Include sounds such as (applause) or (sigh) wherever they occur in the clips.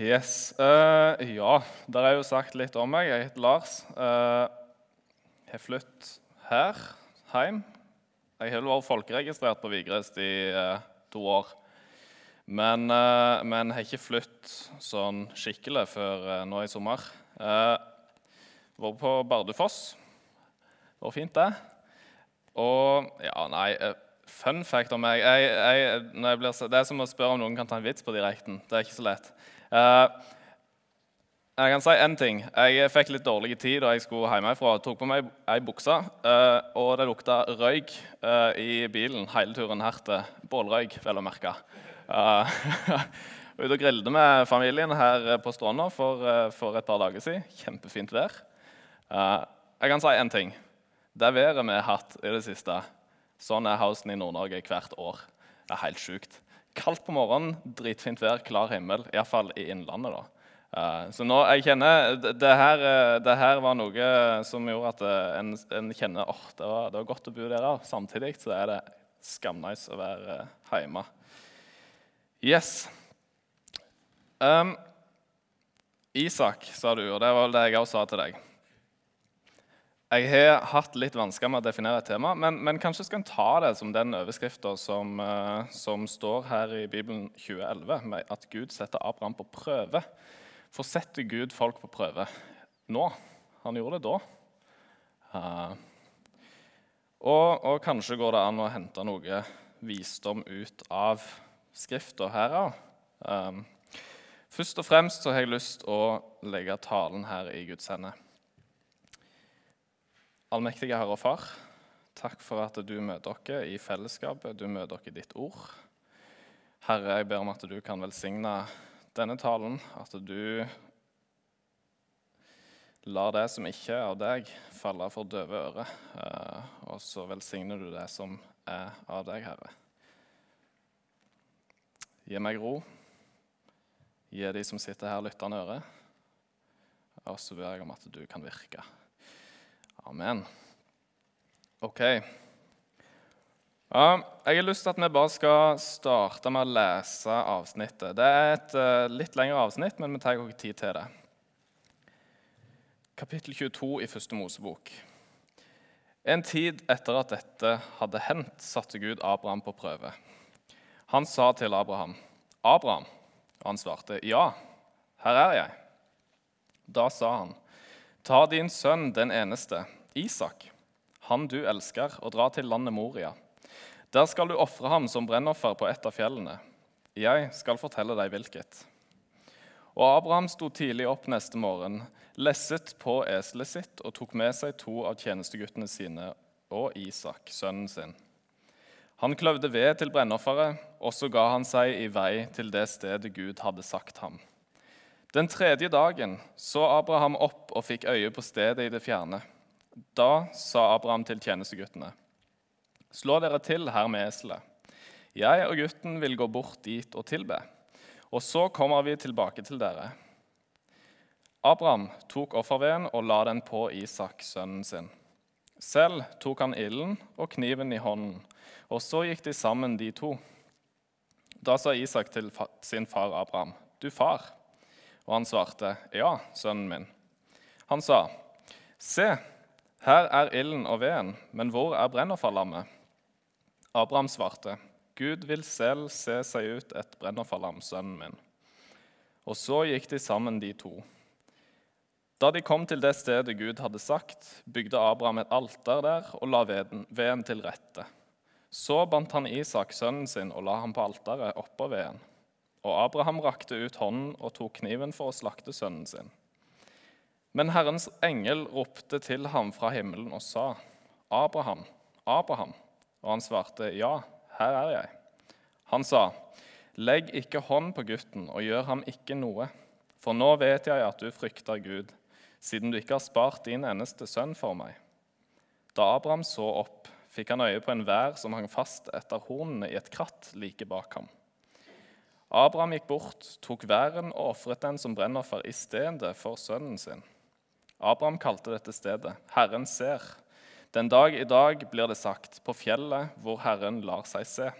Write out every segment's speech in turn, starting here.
Yes. Uh, ja, der er jo sagt litt om meg. Jeg heter Lars. Uh, jeg har flyttet her, hjem. Jeg har vært folkeregistrert på Vigrest i uh, to år. Men, uh, men har ikke flyttet sånn skikkelig før nå i sommer. Uh, vært på Bardufoss. Var fint, det. Og ja, nei Fun fact om meg jeg, jeg, jeg blir, Det er som å spørre om noen kan ta en vits på direkten. Det er ikke så lett. Uh, jeg kan si én ting. Jeg fikk litt dårlig tid da jeg skulle hjemmefra. Jeg tok på meg ei bukse, uh, og det lukta røyk uh, i bilen hele turen her til. Bålrøyk, vel å merke. (laughs) Ute og grilte med familien her på Stranda for, for, et par dager siden. Kjempefint vær. jeg kan si én ting. Det været vi har hatt i det siste Sånn er housen i Nord-Norge hvert år. Det er helt sjukt. Kaldt på morgenen, dritfint vær, klar himmel. Iallfall i Innlandet. da. Uh, så nå, jeg kjenner, det her, eh, det her, var noe som gjorde at eh, en, en kjenner åh, oh, det, det, var godt å bo der. Samtidig så er det skamnice å være hjemme. Yes. Um, Isak, sa du, og det var vel det jeg òg sa til deg. Jeg har hatt litt vansker med å definere et tema, men, men kanskje skal en ta det som den overskrifta som, uh, som, står her i Bibelen 2011, med at Gud setter Abraham på prøve. For setter Gud folk på prøve nå? Han gjorde det da. Uh, og, og, kanskje går det an å hente noe visdom ut av Skrifta her òg. Um, først og fremst så har jeg lyst til å legge talen her i Guds hender. Allmektige Herre og Far, takk for at du møter oss i fellesskapet, du møter oss i ditt ord. Herre, jeg ber om at du kan velsigne denne talen, at du lar det som ikke er av deg, falle for døve ører. Eh, og så velsigner du det som er av deg, Herre. Gi meg ro. Gi de som sitter her, lyttende øre. Og så ber jeg om at du kan virke. Amen. Ok. Ja, jeg har lyst til at vi bare skal starte med å lese avsnittet. Det er et uh, litt lengre avsnitt, men vi tar ikke tid til det. Kapittel 22 i Første Mosebok. En tid etter at dette hadde hendt, satte Gud Abraham på prøve. Han sa til Abraham, 'Abraham', og han svarte, 'Ja, her er jeg'. Da sa han, Ta din sønn, den eneste, Isak, han du elsker, og dra til landet Moria. Der skal du ofre ham som brennoffer på et av fjellene. Jeg skal fortelle deg hvilket. Og Abraham sto tidlig opp neste morgen, lesset på eselet sitt og tok med seg to av tjenesteguttene sine og Isak, sønnen sin. Han kløvde ved til brennofferet, og så ga han seg i vei til det stedet Gud hadde sagt ham. Den tredje dagen så Abraham opp og fikk øye på stedet i det fjerne. Da sa Abraham til tjenesteguttene.: Slå dere til her med eselet. Jeg og gutten vil gå bort dit og tilbe, og så kommer vi tilbake til dere. Abraham tok offerveden og la den på Isak, sønnen sin. Selv tok han ilden og kniven i hånden, og så gikk de sammen, de to. Da sa Isak til sin far Abraham, 'Du far.' Og han svarte, 'Ja, sønnen min.' Han sa, 'Se, her er ilden og veden, men hvor er brennofferlammet?' Abraham svarte, 'Gud vil selv se seg ut et brennofferlam, sønnen min.' Og så gikk de sammen, de to. Da de kom til det stedet Gud hadde sagt, bygde Abraham et alter der og la veden, veden til rette. Så bandt han Isak, sønnen sin, og la ham på alteret oppå veden. Og Abraham rakte ut hånden og tok kniven for å slakte sønnen sin. Men Herrens engel ropte til ham fra himmelen og sa, 'Abraham, Abraham.' Og han svarte, 'Ja, her er jeg.' Han sa, 'Legg ikke hånd på gutten og gjør ham ikke noe.' For nå vet jeg at du frykter Gud, siden du ikke har spart din eneste sønn for meg. Da Abraham så opp, fikk han øye på en vær som hang fast etter hornene i et kratt like bak ham. Abraham gikk bort, tok væren og ofret den som brennoffer i stedet for sønnen sin. Abraham kalte dette stedet 'Herren ser'. Den dag i dag blir det sagt, på fjellet hvor Herren lar seg se.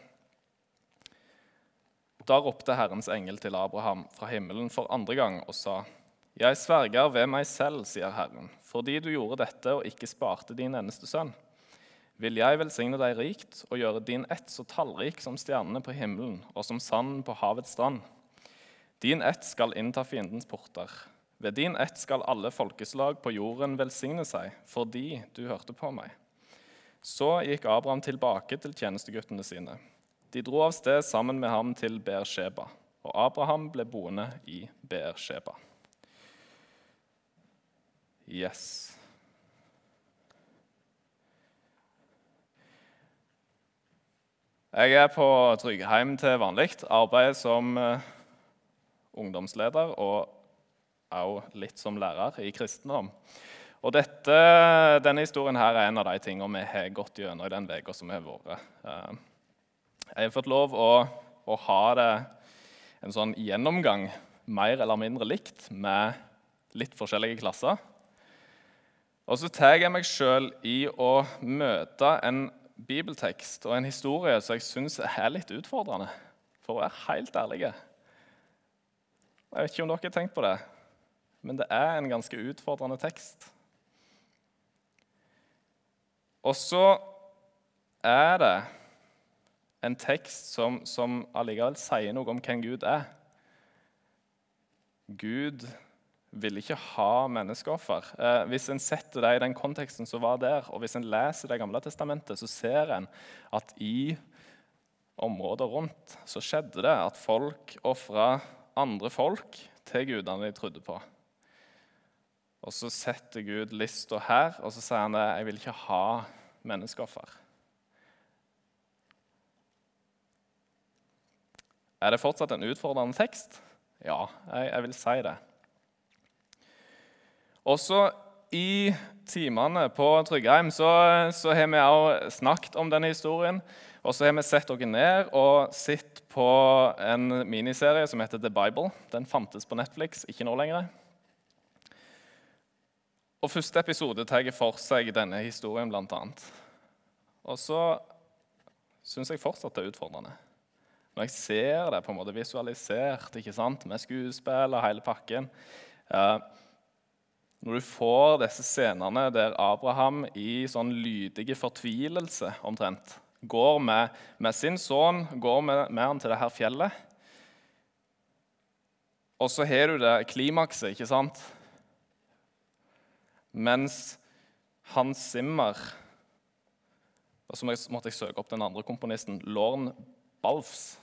Da ropte Herrens engel til Abraham fra himmelen for andre gang og sa:" Jeg sverger ved meg selv, sier Herren, fordi du gjorde dette og ikke sparte din eneste sønn. Vil jeg velsigne deg rikt og gjøre din ett så tallrik som stjernene på himmelen og som sanden på havets strand. Din ett skal innta fiendens porter. Ved din ett skal alle folkeslag på jorden velsigne seg, fordi du hørte på meg. Så gikk Abraham tilbake til tjenesteguttene sine. De dro av sted sammen med ham til Beersheba, og Abraham ble boende i Beersheba. Yes. Jeg er på Tryggheim til vanlig. Arbeider som uh, ungdomsleder og også litt som lærer i kristendom. Og dette, Denne historien her er en av de tingene vi har gått gjennom i den uka som har vært. Uh, jeg har fått lov å, å ha det en sånn gjennomgang mer eller mindre likt med litt forskjellige klasser. Og så tar jeg meg sjøl i å møte en bibeltekst og en historie som jeg syns er litt utfordrende, for å være helt ærlig. Jeg vet ikke om dere har tenkt på det, men det er en ganske utfordrende tekst. Og så er det en tekst som, som allikevel sier noe om hvem Gud er. Gud vil ikke ha menneskeoffer. Eh, hvis en setter det i den konteksten som var der, og hvis en leser Det gamle testamentet, så ser en at i områder rundt så skjedde det at folk ofra andre folk til gudene de trodde på. Og så setter Gud lista her, og så sier han det, jeg vil ikke ha menneskeoffer. Er det fortsatt en utfordrende tekst? Ja, jeg, jeg vil si det. Også i timene på Tryggheim så, så har vi også snakket om denne historien. Og så har vi sett dere ned og sett på en miniserie som heter The Bible. Den fantes på Netflix, ikke nå lenger. Og Første episode tar for seg denne historien, bl.a. Og så syns jeg fortsatt det er utfordrende. Når jeg ser det på en måte visualisert ikke sant, med skuespill og hele pakken eh, Når du får disse scenene der Abraham i sånn lydige fortvilelse omtrent går med, med sin sønn går med, med han til det her fjellet Og så har du det klimakset, ikke sant? Mens Hans Zimmer og så måtte jeg søke opp den andre komponisten, Lorne Balfs.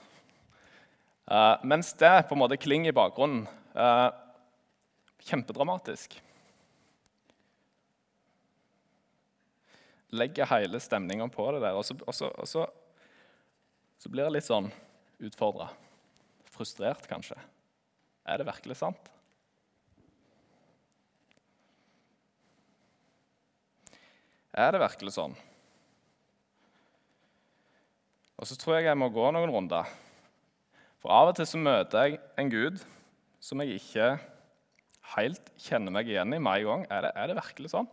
Uh, mens det på en måte klinger i bakgrunnen. Uh, kjempedramatisk. Legger hele stemninga på det der, og, så, og, så, og så, så, blir det litt sånn utfordra. Frustrert, kanskje. Er det virkelig sant? Er det virkelig sånn? Og så tror jeg jeg må gå noen runder. For av og til så møter jeg en gud som jeg ikke helt kjenner meg igjen i med en gang. Er det, er det virkelig sånn?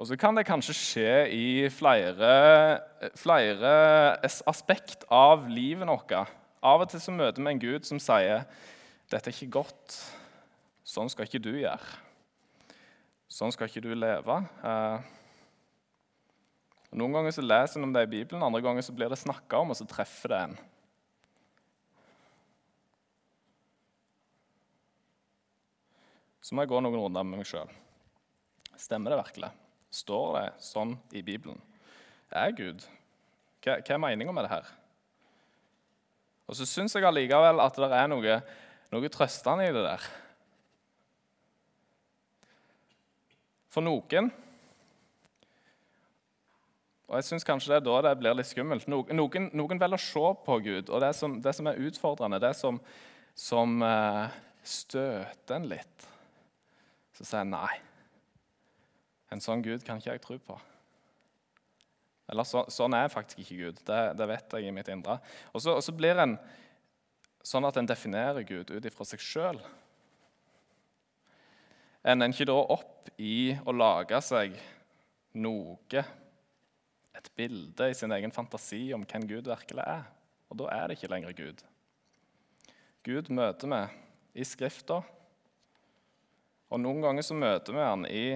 Og så kan det kanskje skje i flere, flere aspekt av livet vårt. Av og til så møter vi en gud som sier dette er ikke godt. Sånn skal ikke du gjøre. Sånn skal ikke du leve. Eh, Noen ganger så leser en om det i Bibelen, andre ganger så blir det snakka om, og så treffer det en. Så må jeg gå noen runder med meg sjøl. Stemmer det virkelig? Står det sånn i Bibelen? Er Gud? Hva, er meninga med det her? Og så syns jeg allikevel at det er noe, noe trøstende i det der. For noen og jeg synes kanskje det er da det blir litt skummelt. Noen, noen velger å se på Gud, og det som, det som er utfordrende, det som, som uh, støter en litt, så sier jeg nei. En sånn Gud kan ikke jeg tro på. Eller så, sånn er faktisk ikke Gud. Det, det, vet jeg i mitt indre. Og så, og så blir en sånn at en definerer Gud ut ifra seg sjøl. Ender er ikke da opp i å lage seg noe et bilde i sin egen fantasi om hvem Gud virkelig er. og da er det ikke lenger Gud. Gud møter vi i Skrifta, og noen ganger så møter vi han i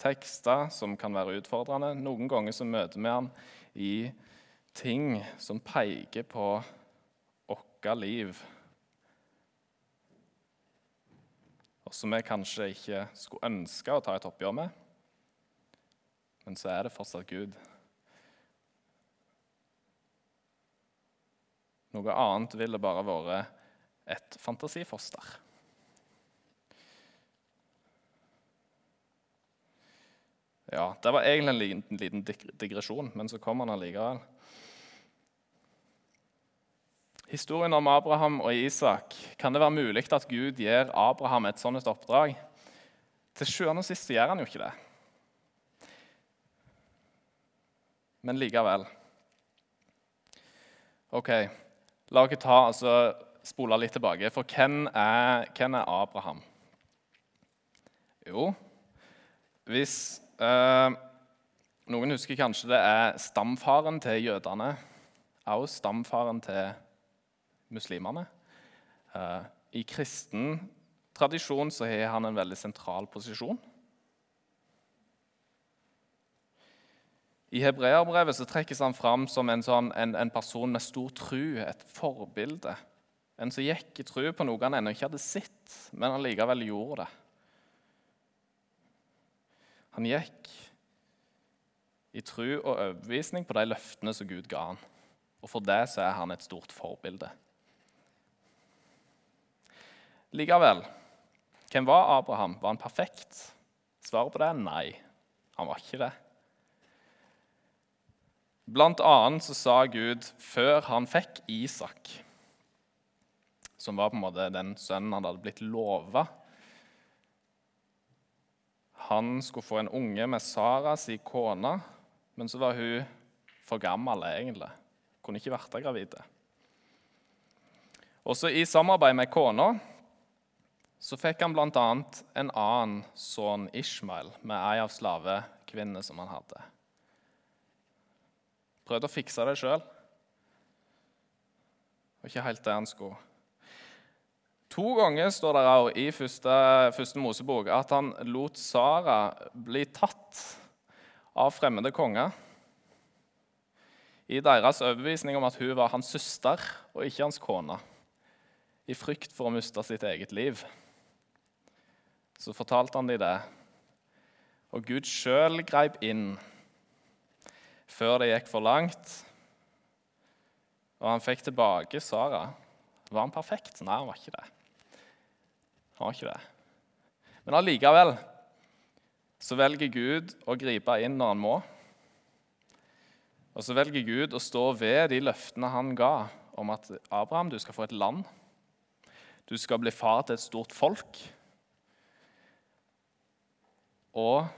tekster som kan være utfordrende. Noen ganger så møter vi han i ting som peker på vårt liv. Og som vi kanskje ikke skulle ønske å ta et oppgjør med. Men så er det fortsatt Gud. Noe annet ville bare vært et fantasifoster. Ja, Det var egentlig en liten, liten digresjon, men så kom han allikevel. Historien om Abraham og Isak. Kan det være mulig at Gud gir Abraham et sånt oppdrag? Til sjuende og sist gjør han jo ikke det. Men likevel. Ok, La oss ta, altså, spole litt tilbake. For hvem er, hvem er Abraham? Jo, hvis Noen husker kanskje det er stamfaren til jødene. Også stamfaren til muslimene. Eh, I kristen tradisjon så har han en veldig sentral posisjon. I hebreerbrevet så trekkes han fram som en, sånn, en, en, person med stor tru, et forbilde. En som gikk i tru på noe han ennå ikke hadde sett, men han likevel gjorde det. Han gikk i tru og overbevisning på de løftene som Gud ga han. Og For det så er han et stort forbilde. Likevel, hvem var Abraham? Var han perfekt? Svaret på det er nei. Han var ikke det. Blant annet så sa Gud før han fikk Isak, som var på en måte den sønnen han hadde blitt lova Han skulle få en unge med Sara si kone, men så var hun for gammel egentlig. Kunne ikke vært gravid. Også i samarbeid med kona så fikk han bl.a. en annen sønn, Ishmael, med ei av slavekvinnene som han hadde. Prøvde å fikse det sjøl. Og ikke helt det han skulle. To ganger står det her i første, første Mosebok at han lot Sara bli tatt av fremmede konger i deres overbevisning om at hun var hans søster og ikke hans kone, i frykt for å miste sitt eget liv. Så fortalte han dem det, og Gud sjøl greip inn før det gikk for langt. Og han fikk tilbake Sara. Var han perfekt? Nei, han var ikke det. Han var ikke det. Men allikevel så velger Gud å gripe inn når han må. Og så velger Gud å stå ved de løftene han ga om at Abraham, du skal få et land. Du skal bli far til et stort folk. Og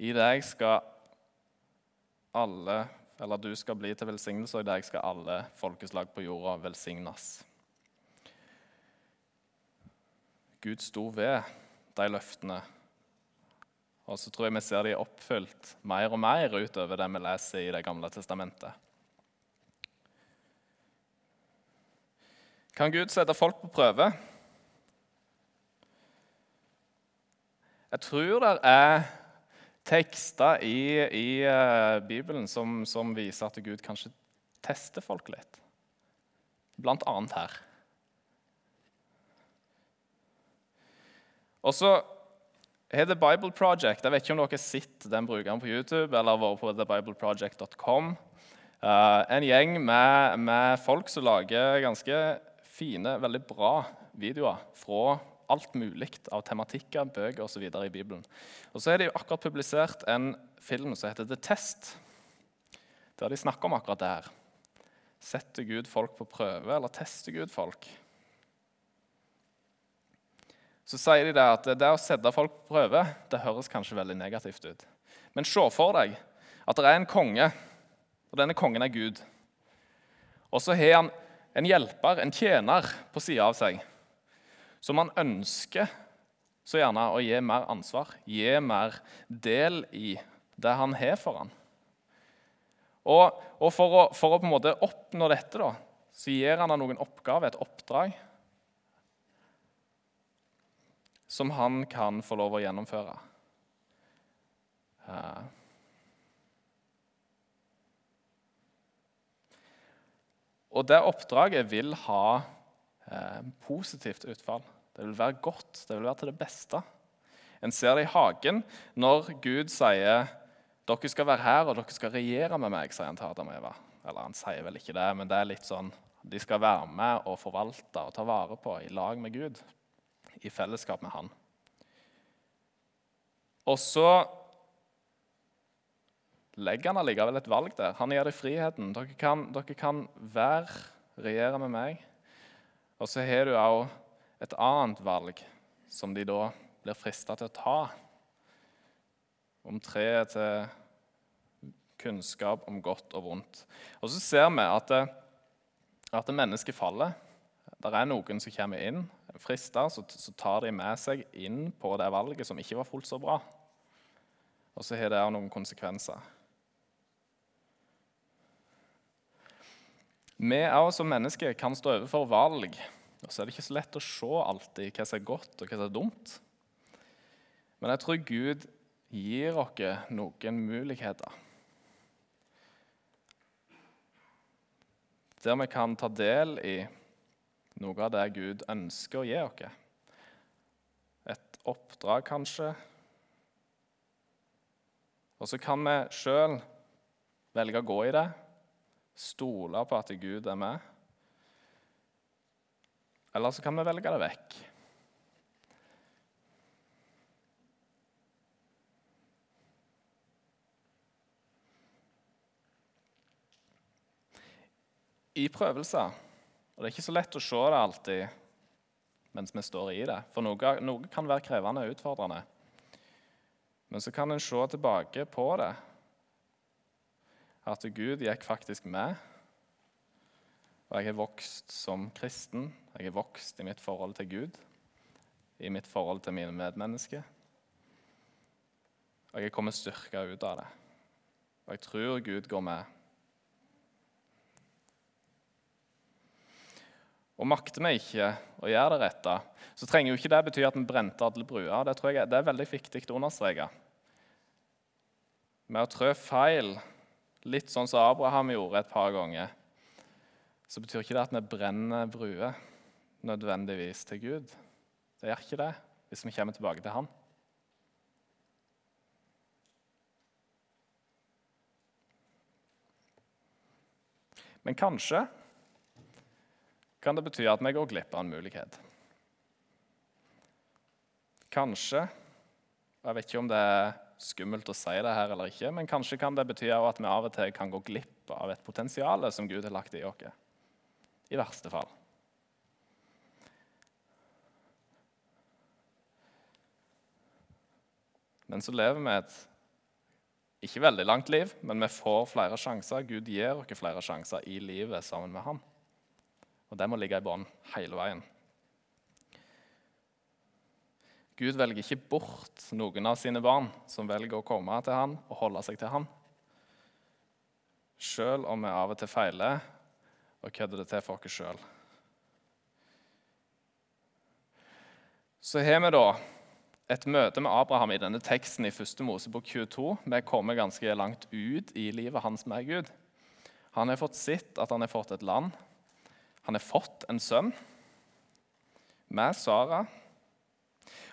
i deg skal alle, eller du skal bli til velsignelse, og i deg skal alle folkeslag på jorda velsignes. Gud sto ved de løftene. Og så tror jeg vi ser de oppfylt mer og mer utover det vi leser i Det gamle testamentet. Kan Gud sette folk på prøve? Jeg tror det er tekster i, i uh, Bibelen som, som, viser at Gud kanskje tester folk litt. Blant annet her. Og så har The Bible Project Jeg vet ikke om dere har sett den brukeren på YouTube eller vært på thebibleproject.com. Uh, eh, en gjeng med, med folk som lager ganske fine, veldig bra videoer fra alt mulig av tematikker, bøker osv. i Bibelen. Og så er de akkurat publisert en film som heter The Test, der de snakker om akkurat det her. Setter Gud folk på prøve, eller tester Gud folk? Så sier de det at det å sette folk på prøve det høres kanskje veldig negativt ut. Men se for deg at det er en konge, og denne kongen er Gud. Og så har han en hjelper, en tjener, på sida av seg som han ønsker så gjerne å gi mer ansvar, gi mer del i det han har for ham. Og, og for, å, for, å, på en måte oppnå dette da, så gir han ham noen oppgaver, et oppdrag, som han kan få lov å gjennomføre. Eh. Og det oppdraget vil ha eh, positivt utfall. Det vil være godt, det vil være til det beste. En ser det i hagen når Gud sier dere skal være her og dere skal regjere med meg, sier han til Adam og Eva. Eller han sier vel ikke det, men det er litt sånn de skal være med og forvalte og ta vare på i lag med Gud, i fellesskap med Han. Og så legger han allikevel et valg der. Han gir det friheten. Dere kan, dere kan være, regjere med meg. Og så har du òg et annet valg som de da blir frista til å ta. Om treet til kunnskap om godt og vondt. Og så ser vi at, at mennesket faller. Det er noen som kommer inn, frister, så, så tar de med seg inn på det valget som ikke var fullt så bra. Og så har det noen konsekvenser. Vi òg som mennesker kan stå overfor valg. Og så er det ikke så lett å se alltid hva som er godt og hva som er dumt. Men jeg tror Gud gir oss noen muligheter. Der vi kan ta del i noe av det Gud ønsker å gi oss. Et oppdrag, kanskje. Og så kan vi sjøl velge å gå i det, stole på at Gud er med. Eller så kan vi velge det vekk. I prøvelser Og det er ikke så lett å se det alltid mens vi står i det, for noe, noe kan være krevende og utfordrende. Men så kan en se tilbake på det, at Gud gikk faktisk med. Og jeg har vokst som kristen. Jeg har vokst i mitt forhold til Gud, i mitt forhold til mine medmennesker. Og jeg er kommet styrka ut av det. Og jeg tror Gud går med. Og makter vi ikke å gjøre det rette, så trenger jo ikke det bety at vi brente alle bruer. Det tror jeg det er veldig viktig å understreke. Med å trø feil, litt sånn som Abraham gjorde et par ganger, så betyr ikke det at vi brenner bruer nødvendigvis til Gud. Det gjør ikke det hvis vi kommer tilbake til Han. Men kanskje kan det bety at vi går glipp av en mulighet. Kanskje Jeg vet ikke om det er skummelt å si det her eller ikke, men kanskje kan det bety at vi av og til kan gå glipp av et potensial som Gud har lagt i oss. I verste fall. Men så lever vi et ikke veldig langt liv, men vi får flere sjanser. Gud gir oss flere sjanser i livet sammen med ham. Og det må ligge i bånn hele veien. Gud velger ikke bort noen av sine barn som velger å komme til han og holde seg til han. Selv om vi av og til feiler og kødder det til for oss sjøl. Så har vi da et møte med Abraham i denne teksten i 1. Mosebok 22. Vi kommer ganske langt ut i livet hans med Gud. Han har fått sitt at han har fått et land. Han har fått en sønn med Sara.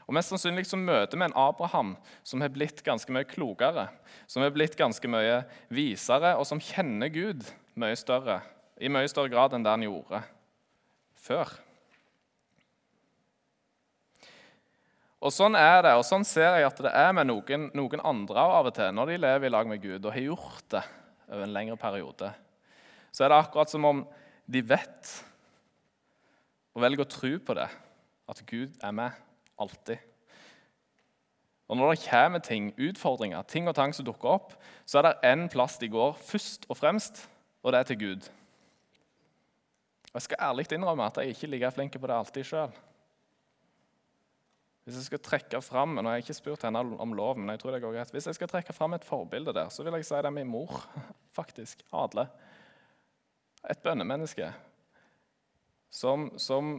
Og Mest sannsynlig så møter vi en Abraham som har blitt ganske mye klokere, som har blitt ganske mye visere, og som kjenner Gud mye større, i mye større grad enn det han gjorde før. Og Sånn er det, og sånn ser jeg at det er med noen, noen andre av og til når de lever i lag med Gud og har gjort det over en lengre periode. Så er det akkurat som om de vet og velger å tro på det, at Gud er med alltid. Og Når det kommer ting, utfordringer, ting og tang som dukker opp, så er det én plass de går først og fremst, og det er til Gud. Og Jeg skal ærlig innrømme at jeg ikke er like flink på det alltid sjøl. Hvis jeg skal trekke fram, har jeg ikke spurt henne om lov, men jeg tror det går greit. Hvis jeg skal trekke fram et forbilde der, så vil jeg si det er min mor. (laughs) faktisk, Adle. Et bønnemenneske. Som, som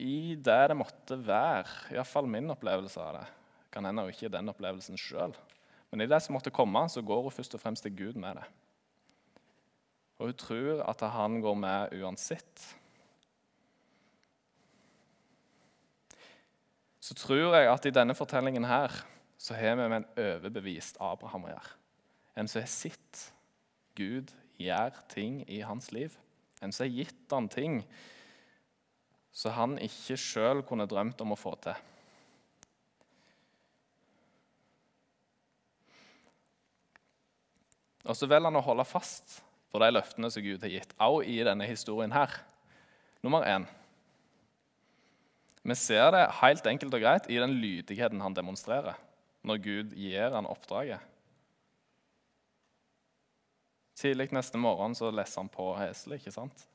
i det det måtte være, iallfall min opplevelse av det Kan hende ikke den opplevelsen sjøl. Men i det som måtte komme, så går hun først og fremst til Gud med det. Og hun tror at han går med uansett. Så tror jeg at i denne fortellingen her så har vi med en overbevist Abraham å gjøre. En som har sett Gud gjøre ting i hans liv. En som har gitt han ting som han ikke sjøl kunne drømt om å få til. Og så velger han å holde fast på de løftene som Gud har gitt, også i denne historien her. Nummer én. Vi ser det helt enkelt og greit i den lydigheten han demonstrerer når Gud gir han oppdraget. Tidlig neste morgen så leser han på eselet. ikke sant?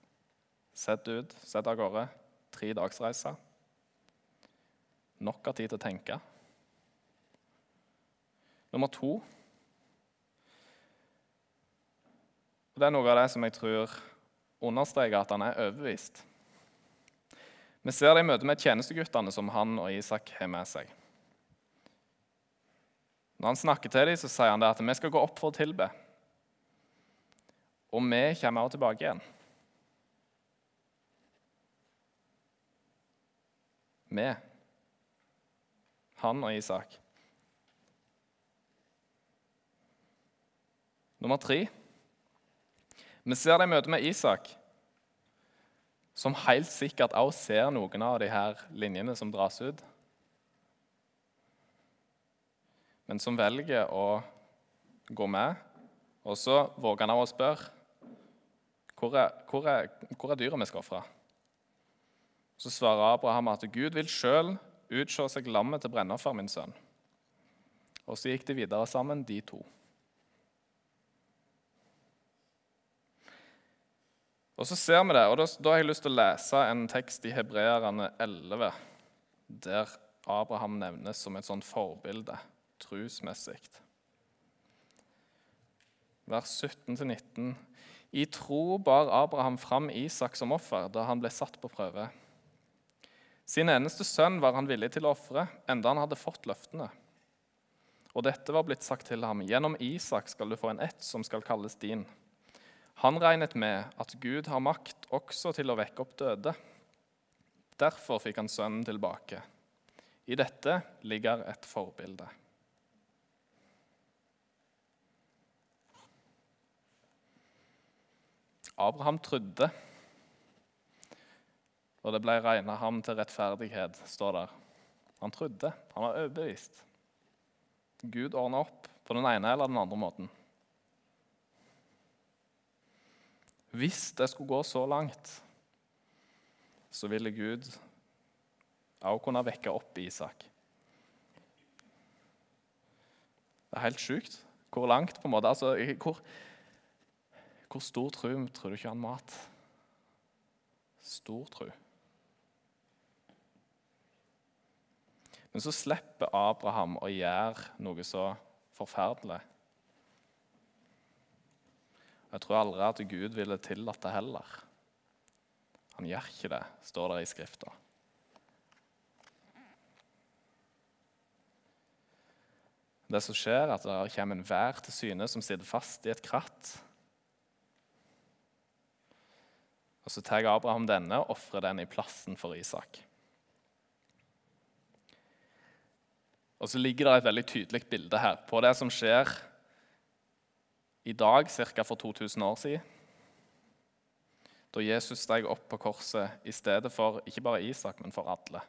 Sett ut, sett av gårde tre dagsreiser. Nok av tid til å tenke. Nummer to og Det er noe av det som jeg tror understreker at han er overbevist. Vi ser det i møte med tjenesteguttene som han og Isak har med seg. Når han snakker til dem, så sier han det at vi skal gå opp for å tilbe. Og vi kommer også tilbake igjen. Vi. han og Isak. Nummer tre Vi ser det i møte med Isak, som helt sikkert også ser noen av de her linjene som dras ut. Men som velger å gå med. Og så våger han også å spørre hvor er, hvor er, hvor er dyret vi skal ofre. Så svarer Abraham at Gud vil sjøl utse seg lammet til brennoffer, min sønn. Og så gikk de videre sammen, de to. Og så ser vi det, og da, da har jeg lyst til å lese en tekst i Hebreerne 11, der Abraham nevnes som et sånt forbilde trusmessig. Vers 17-19. I tro bar Abraham fram Isak som offer da han ble satt på prøve. Sin eneste sønn var han villig til å ofre, enda han hadde fått løftene. Og dette var blitt sagt til ham, gjennom Isak skal du få en ett som skal kalles din. Han regnet med at Gud har makt også til å vekke opp døde. Derfor fikk han sønnen tilbake. I dette ligger et forbilde. Abraham trodde og det ble regna ham til rettferdighet, står der. Han trodde, han var overbevist. Gud ordna opp på den ene eller den andre måten. Hvis det skulle gå så langt, så ville Gud også kunne vekke opp Isak. Det er helt sjukt. Hvor langt, på en måte? Altså, hvor, hvor stor tro tror du ikke han mat? Stor tro. Men så slipper Abraham å gjøre noe så forferdelig. Jeg tror aldri at Gud ville tillatt det heller. Han gjør ikke det, står det i Skrifta. Det som skjer, er at det kommer en vær til syne som sitter fast i et kratt. Og Så tar Abraham denne og ofrer den i plassen for Isak. Og så ligger det et veldig tydelig bilde her på det som skjer i dag, ca. for 2000 år siden. Da Jesus steg opp på korset i stedet for ikke bare Isak, men for alle.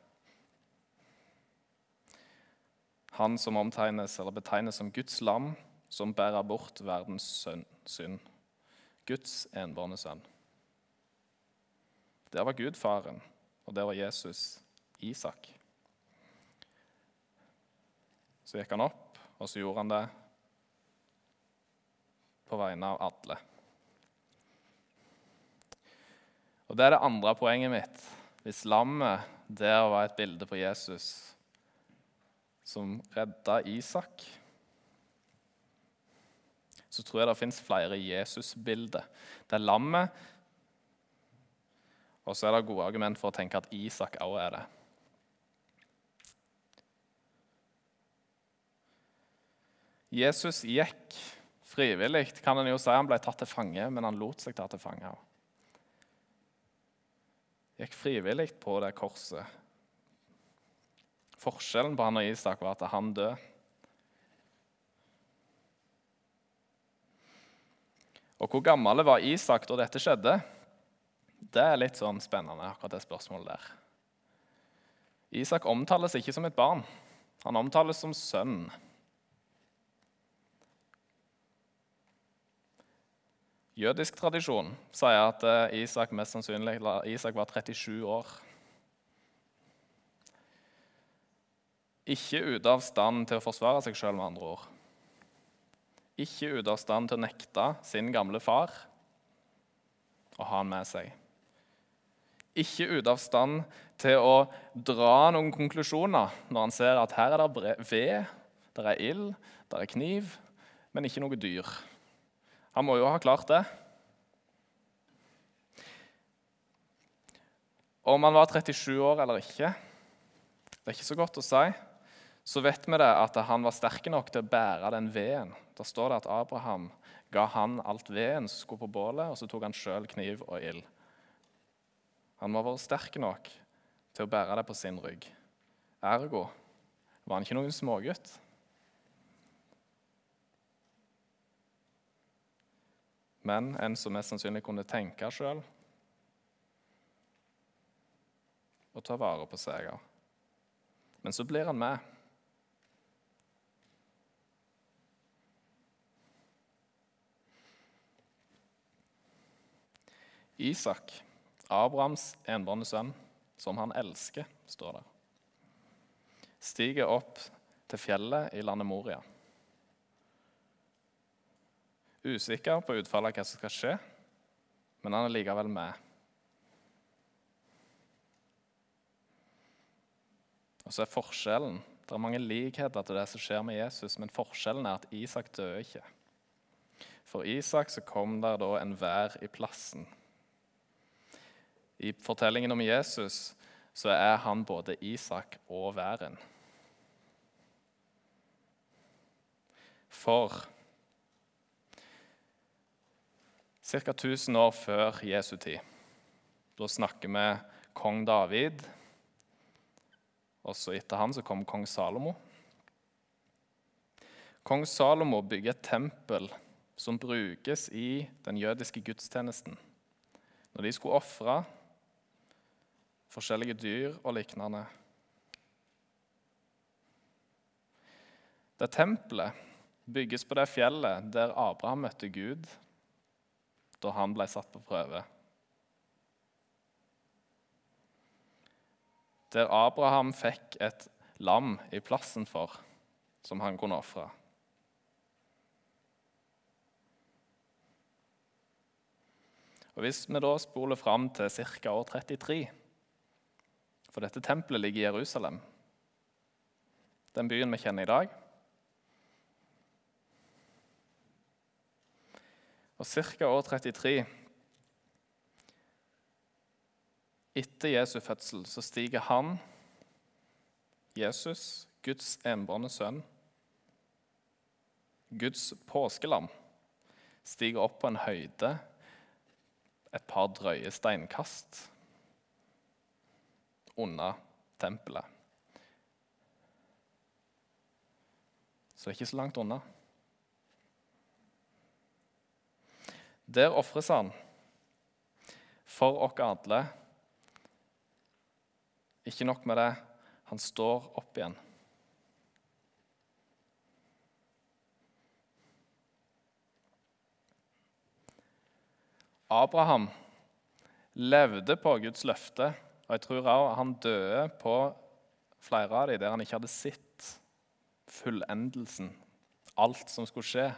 Han som omtegnes eller betegnes som Guds lam, som bærer bort verdens synd. Guds enbårne sønn. Der var Gud faren, og der var Jesus Isak. Så gikk han opp, og så gjorde han det på vegne av alle. Og Det er det andre poenget mitt. Hvis lammet der var et bilde på Jesus som redda Isak, så tror jeg det fins flere Jesus-bilder. Det er lammet, Og så er det gode argument for å tenke at Isak også er det. Jesus gikk frivillig. Kan en jo si Han ble tatt til fange, men han lot seg ta til fange. Gikk frivillig på det korset. Forskjellen på han og Isak var at han døde. Og hvor gammel var Isak da dette skjedde? Det er litt sånn spennende, akkurat det spørsmålet der. Isak omtales ikke som et barn. Han omtales som sønn. Jødisk tradisjon sier at eh, Isak mest sannsynlig Isak var 37 år. Ikke ute av stand til å forsvare seg sjøl, med andre ord. Ikke ute av stand til å nekte sin gamle far å ha han med seg. Ikke ute av stand til å dra noen konklusjoner når han ser at her er det ved, det er ild, det er kniv, men ikke noe dyr. Han må jo ha klart det. Om han var 37 år eller ikke, det er ikke så godt å si. Så vet vi det at han var sterk nok til å bære den veden. Da står det at Abraham ga han alt veden som skulle på bålet, og så tok han sjøl kniv og ild. Han må ha vært sterk nok til å bære det på sin rygg. Ergo var han ikke noen smågutt. men en som mest sannsynlig kunne tenke sjøl og ta vare på seg. Men så blir han med. Isak, Abrahams enbårne sønn, som han elsker, står der, stiger opp til fjellet i landet Moria usikker på utfallet av hva som skal skje, men han er likevel med. Og så er forskjellen Det er mange likheter til det som skjer med Jesus, men forskjellen er at Isak døde ikke. For Isak så kom der da en vær i plassen. I fortellingen om Jesus så er han både Isak og væren. For Ca. 1000 år før Jesu tid. Da snakker vi kong David. Også etter han så kom kong Salomo. Kong Salomo bygger et tempel som brukes i den jødiske gudstjenesten. Når de skulle ofre forskjellige dyr og lignende. Det tempelet bygges på det fjellet der Abraham møtte Gud da han ble satt på prøve. Der Abraham fikk et lam i plassen for, som han kunne ofre. Og Hvis vi da spoler fram til ca. år 33 For dette tempelet ligger i Jerusalem, den byen vi kjenner i dag Og ca. år 33 etter Jesu fødsel så stiger han, Jesus, Guds enbårne sønn, Guds påskelam, stiger opp på en høyde et par drøye steinkast under tempelet. Så det er ikke så langt unna. Der ofres han for oss alle. Ikke nok med det, han står opp igjen. Abraham levde på Guds løfte, og jeg tror også han døde på flere av dem der han ikke hadde sett fullendelsen, alt som skulle skje.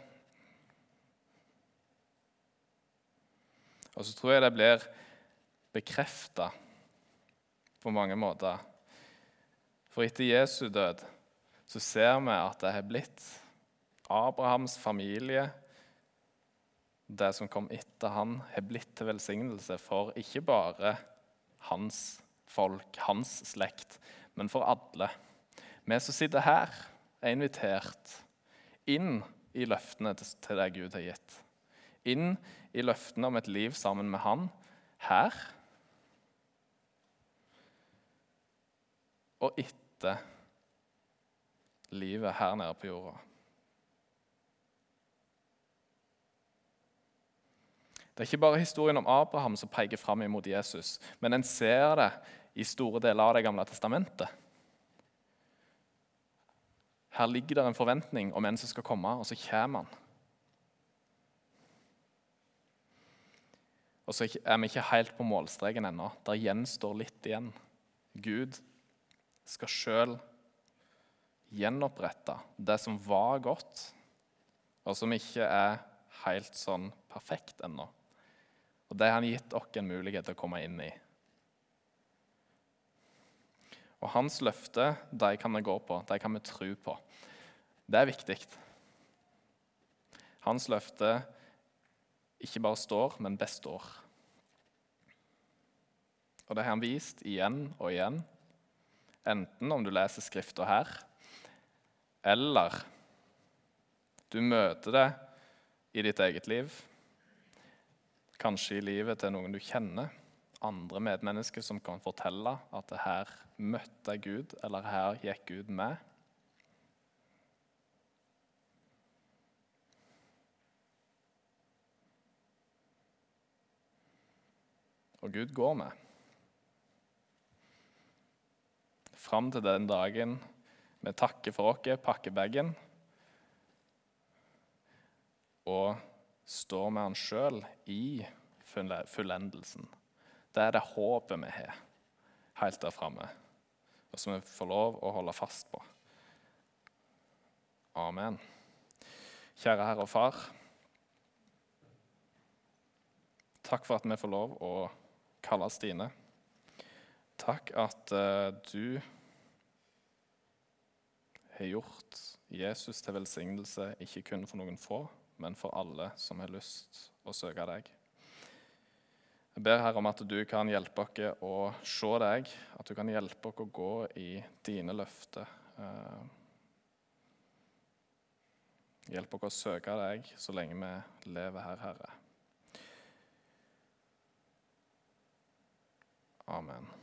Og så tror jeg det blir bekrefta på mange måter. For etter Jesu død så ser vi at det har blitt Abrahams familie, det som kom etter han, har blitt til velsignelse for ikke bare hans folk, hans slekt, men for alle. Vi som sitter her, er invitert inn i løftene til det Gud har gitt. Inn i løftene om et liv sammen med Han her og etter livet her nede på jorda. Det er ikke bare historien om Abraham som peker fram imot Jesus, men en ser det i store deler av Det gamle testamentet. Her ligger det en forventning om en som skal komme, og så kommer han. Og så er vi ikke helt på målstreken ennå. Der gjenstår litt igjen. Gud skal sjøl gjenopprette det som var godt, og som ikke er helt sånn perfekt ennå. Og Det har han gitt oss en mulighet til å komme inn i. Og hans løfte de kan vi gå på, de kan vi tro på. Det er viktig. Hans løfte ikke bare står, men består. Og det har han vist igjen og igjen, enten om du leser Skrifta her, eller du møter det i ditt eget liv, kanskje i livet til noen du kjenner andre medmennesker som kan fortelle at her møtte Gud, eller her gikk Gud med. Og Gud går med. Fram til den dagen vi takker for oss, pakker bagen og står med Han sjøl i fullendelsen. Det er det håpet vi har helt der framme, og som vi får lov å holde fast på. Amen. Kjære Herre og Far. Takk for at vi får lov å kalle Stine. Takk at uh, du har gjort Jesus til velsignelse ikke kun for noen få, men for alle som har lyst å søke deg. Jeg ber Herre om at du kan hjelpe oss å se deg, at du kan hjelpe oss å gå i dine løfter. Eh, hjelp oss å søke deg så lenge vi lever her, Herre. Amen.